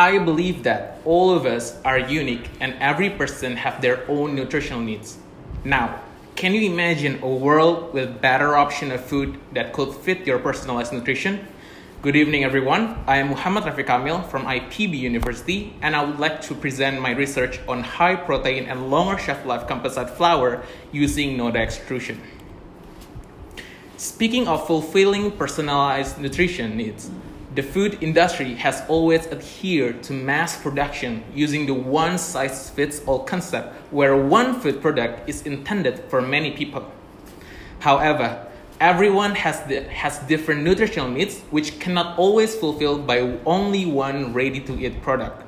I believe that all of us are unique and every person have their own nutritional needs. Now, can you imagine a world with better option of food that could fit your personalized nutrition? Good evening, everyone. I am Muhammad Rafiq Kamil from IPB University, and I would like to present my research on high protein and longer shelf life composite flour using Noda extrusion. Speaking of fulfilling personalized nutrition needs, the food industry has always adhered to mass production using the one size fits all concept where one food product is intended for many people. However, everyone has, the, has different nutritional needs which cannot always fulfilled by only one ready to eat product.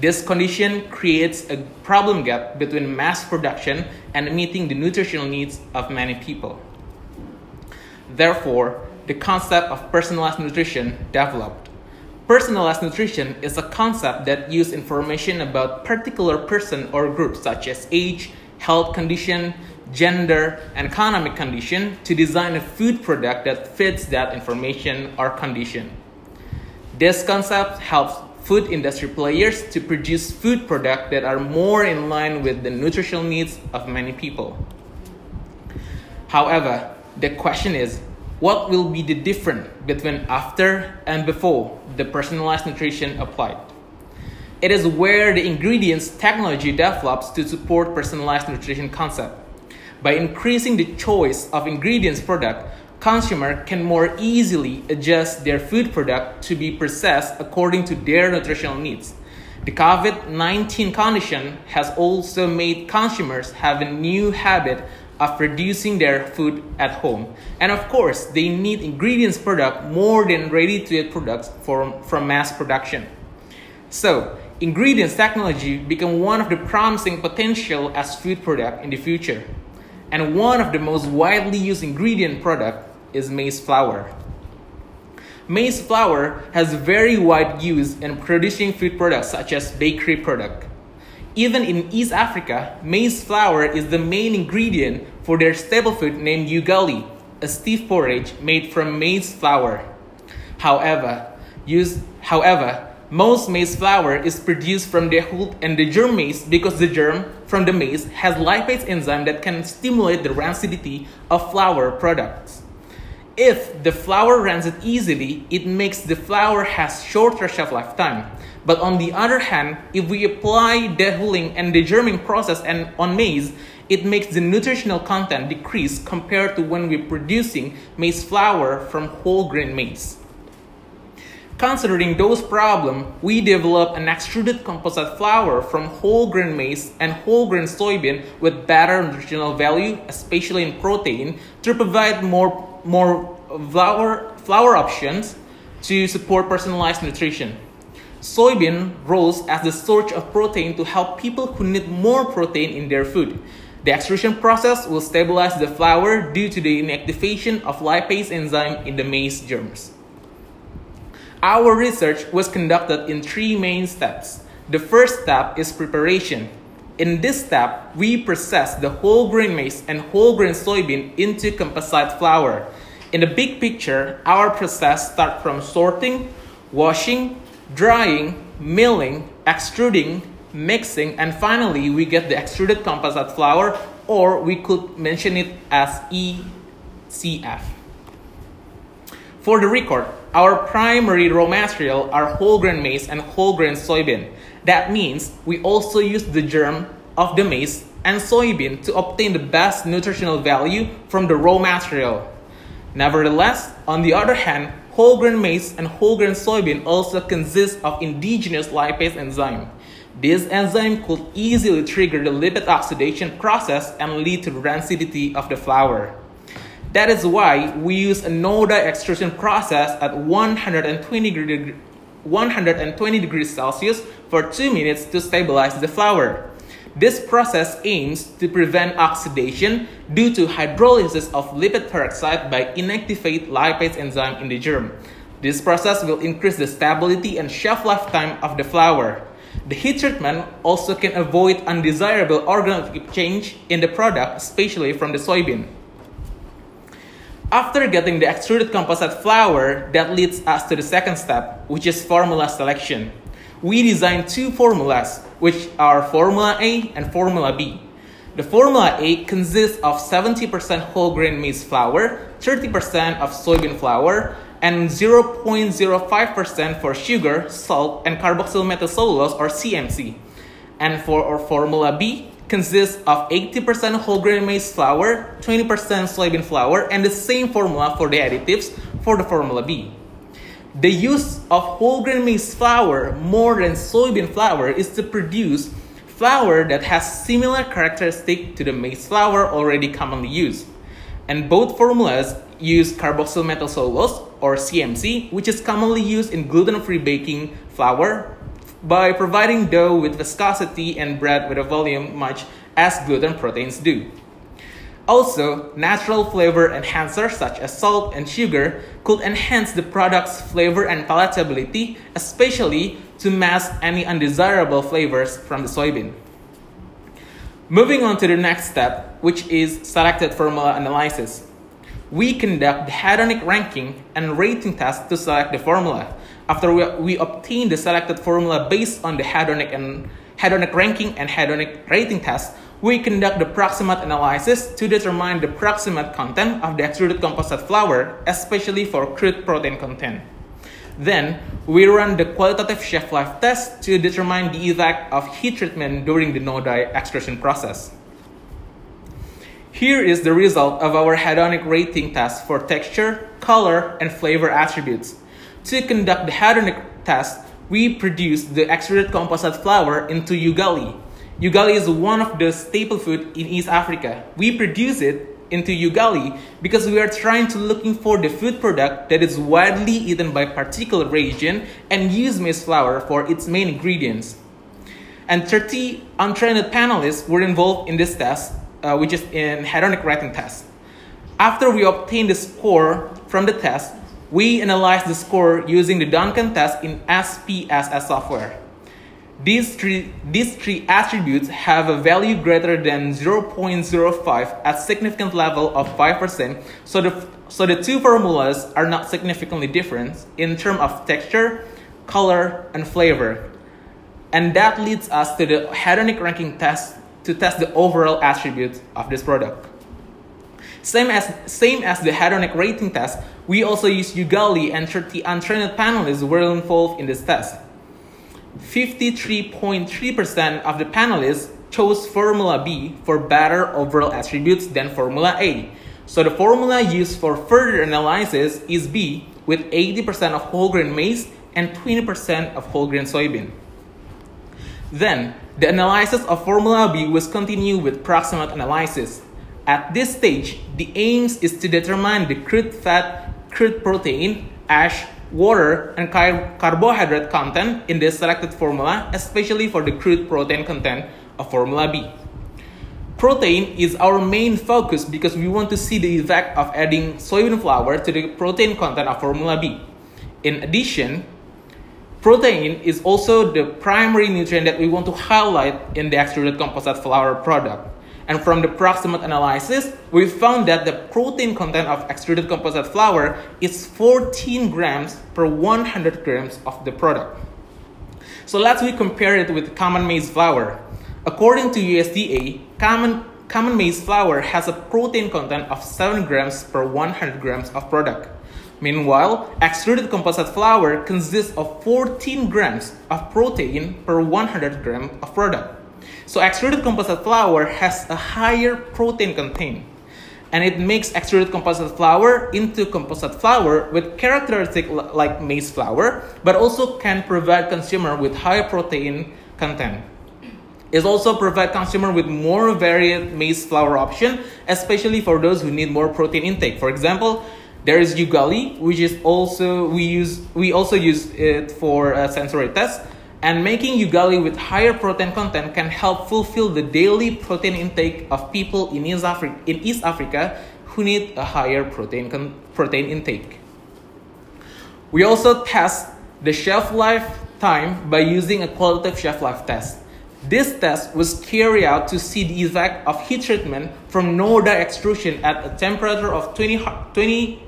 This condition creates a problem gap between mass production and meeting the nutritional needs of many people. Therefore, the concept of personalized nutrition developed. Personalized nutrition is a concept that uses information about particular person or group such as age, health condition, gender, and economic condition to design a food product that fits that information or condition. This concept helps food industry players to produce food products that are more in line with the nutritional needs of many people. However, the question is what will be the difference between after and before the personalized nutrition applied? It is where the ingredients technology develops to support personalized nutrition concept. By increasing the choice of ingredients product, consumer can more easily adjust their food product to be processed according to their nutritional needs. The COVID-19 condition has also made consumers have a new habit of producing their food at home. And of course, they need ingredients product more than ready to eat products from, from mass production. So, ingredients technology become one of the promising potential as food product in the future. And one of the most widely used ingredient product is maize flour. Maize flour has very wide use in producing food products such as bakery product. Even in East Africa, maize flour is the main ingredient for their staple food named ugali, a stiff porridge made from maize flour. However, use, however, most maize flour is produced from the hull and the germ maize because the germ from the maize has lipase enzyme that can stimulate the rancidity of flour products. If the flour rancid easily, it makes the flour has shorter shelf lifetime. But on the other hand, if we apply dehulling and the degerming process and on maize, it makes the nutritional content decrease compared to when we're producing maize flour from whole grain maize. Considering those problems, we developed an extruded composite flour from whole grain maize and whole grain soybean with better nutritional value, especially in protein, to provide more, more flour, flour options to support personalized nutrition. Soybean rose as the source of protein to help people who need more protein in their food. The extrusion process will stabilize the flour due to the inactivation of lipase enzyme in the maize germs. Our research was conducted in three main steps. The first step is preparation. In this step, we process the whole grain maize and whole grain soybean into composite flour. In the big picture, our process starts from sorting, washing, drying, milling, extruding, mixing, and finally we get the extruded composite flour, or we could mention it as ECF. For the record, our primary raw material are whole grain maize and whole grain soybean. That means we also use the germ of the maize and soybean to obtain the best nutritional value from the raw material. Nevertheless, on the other hand, whole grain maize and whole grain soybean also consist of indigenous lipase enzyme. This enzyme could easily trigger the lipid oxidation process and lead to rancidity of the flour. That is why we use a Noda extrusion process at 120 degrees 120 degrees Celsius for 2 minutes to stabilize the flour. This process aims to prevent oxidation due to hydrolysis of lipid peroxide by inactivate lipase enzyme in the germ. This process will increase the stability and shelf lifetime of the flour. The heat treatment also can avoid undesirable organoleptic change in the product, especially from the soybean. After getting the extruded composite flour, that leads us to the second step, which is formula selection. We designed two formulas, which are Formula A and Formula B. The Formula A consists of 70% whole grain maize flour, 30% of soybean flour, and 0.05% for sugar, salt, and carboxyl methylcellulose or CMC. And for our Formula B, consists of 80% whole grain maize flour, 20% soybean flour, and the same formula for the additives for the Formula B. The use of whole grain maize flour more than soybean flour is to produce flour that has similar characteristic to the maize flour already commonly used. And both formulas use carboxyl methylcellulose or CMC, which is commonly used in gluten-free baking flour by providing dough with viscosity and bread with a volume much as gluten proteins do. Also, natural flavor enhancers such as salt and sugar could enhance the product's flavor and palatability, especially to mask any undesirable flavors from the soybean. Moving on to the next step, which is selected formula analysis. We conduct the hedonic ranking and rating test to select the formula. After we, we obtain the selected formula based on the hedonic and hedonic ranking and hedonic rating test, we conduct the proximate analysis to determine the proximate content of the extruded composite flour, especially for crude protein content. Then, we run the qualitative shelf life test to determine the effect of heat treatment during the no-dye extrusion process. Here is the result of our hedonic rating test for texture, color, and flavor attributes. To conduct the hedonic test, we produce the extruded composite flour into ugali. Ugali is one of the staple food in East Africa. We produce it into ugali because we are trying to looking for the food product that is widely eaten by particular region and use maize flour for its main ingredients. And 30 untrained panelists were involved in this test, uh, which is in hedonic rating test. After we obtain the score from the test, we analyze the score using the Duncan test in SPSS software. These three, these three attributes have a value greater than 0.05 at significant level of 5%, so the, so the two formulas are not significantly different in terms of texture, color, and flavor. And that leads us to the hedonic ranking test to test the overall attributes of this product. Same as, same as the hedonic rating test, we also use Ugali and 30 untrained panelists were involved in this test. 53.3% of the panelists chose Formula B for better overall attributes than Formula A. So the formula used for further analysis is B with 80% of whole grain maize and 20% of whole grain soybean. Then, the analysis of Formula B was continued with proximate analysis. At this stage, the aims is to determine the crude fat, crude protein, ash, water, and car- carbohydrate content in the selected formula, especially for the crude protein content of Formula B. Protein is our main focus because we want to see the effect of adding soybean flour to the protein content of Formula B. In addition, protein is also the primary nutrient that we want to highlight in the extruded composite flour product. And from the proximate analysis, we found that the protein content of extruded composite flour is 14 grams per 100 grams of the product. So let's we compare it with common maize flour. According to USDA, common, common maize flour has a protein content of 7 grams per 100 grams of product. Meanwhile, extruded composite flour consists of 14 grams of protein per 100 grams of product. So extruded composite flour has a higher protein content and it makes extruded composite flour into composite flour with characteristic like maize flour, but also can provide consumer with higher protein content. It also provide consumer with more varied maize flour option, especially for those who need more protein intake. For example, there is ugali, which is also we use we also use it for a sensory test. And making ugali with higher protein content can help fulfill the daily protein intake of people in East Africa, in East Africa who need a higher protein, con- protein intake. We also test the shelf life time by using a qualitative shelf life test. This test was carried out to see the effect of heat treatment from no dye extrusion at a temperature of 20, 20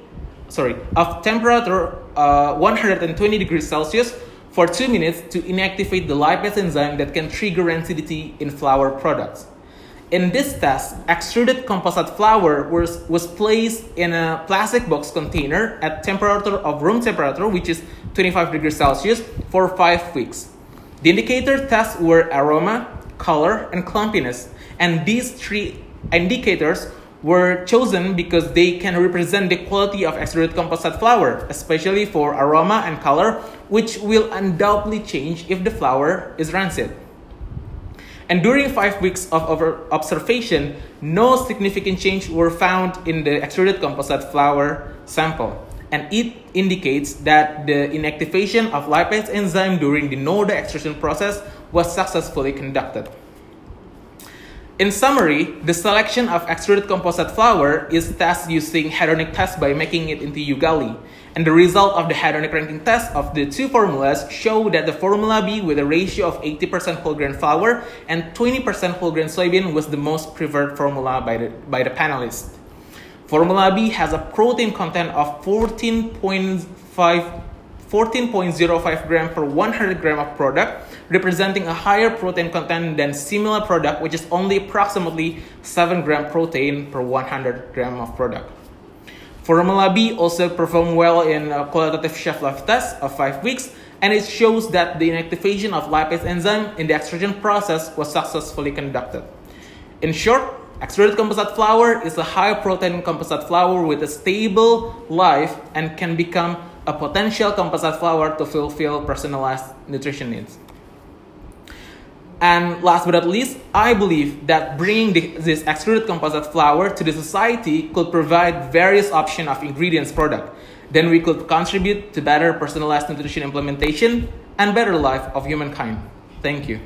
sorry, of temperature uh, 120 degrees Celsius for 2 minutes to inactivate the lipase enzyme that can trigger rancidity in flour products. In this test, extruded composite flour was, was placed in a plastic box container at temperature of room temperature, which is 25 degrees Celsius, for 5 weeks. The indicator tests were aroma, color, and clumpiness, and these three indicators were chosen because they can represent the quality of extruded composite flour, especially for aroma and color, which will undoubtedly change if the flour is rancid. And during five weeks of observation, no significant change were found in the extruded composite flour sample. And it indicates that the inactivation of lipase enzyme during the no dye extrusion process was successfully conducted. In summary, the selection of extruded composite flour is tested using hedonic test by making it into ugali. And the result of the hedonic ranking test of the two formulas show that the formula B with a ratio of 80% whole grain flour and 20% whole grain soybean was the most preferred formula by the, by the panelists. Formula B has a protein content of 14.5 14.05 gram per 100 gram of product, representing a higher protein content than similar product, which is only approximately 7 gram protein per 100 gram of product. Formula B also performed well in a qualitative shelf life test of 5 weeks, and it shows that the inactivation of lipase enzyme in the extrusion process was successfully conducted. In short, extruded composite flour is a high protein composite flour with a stable life and can become a potential composite flour to fulfill personalized nutrition needs. And last but not least, I believe that bringing the, this extruded composite flour to the society could provide various options of ingredients product. Then we could contribute to better personalized nutrition implementation and better life of humankind. Thank you.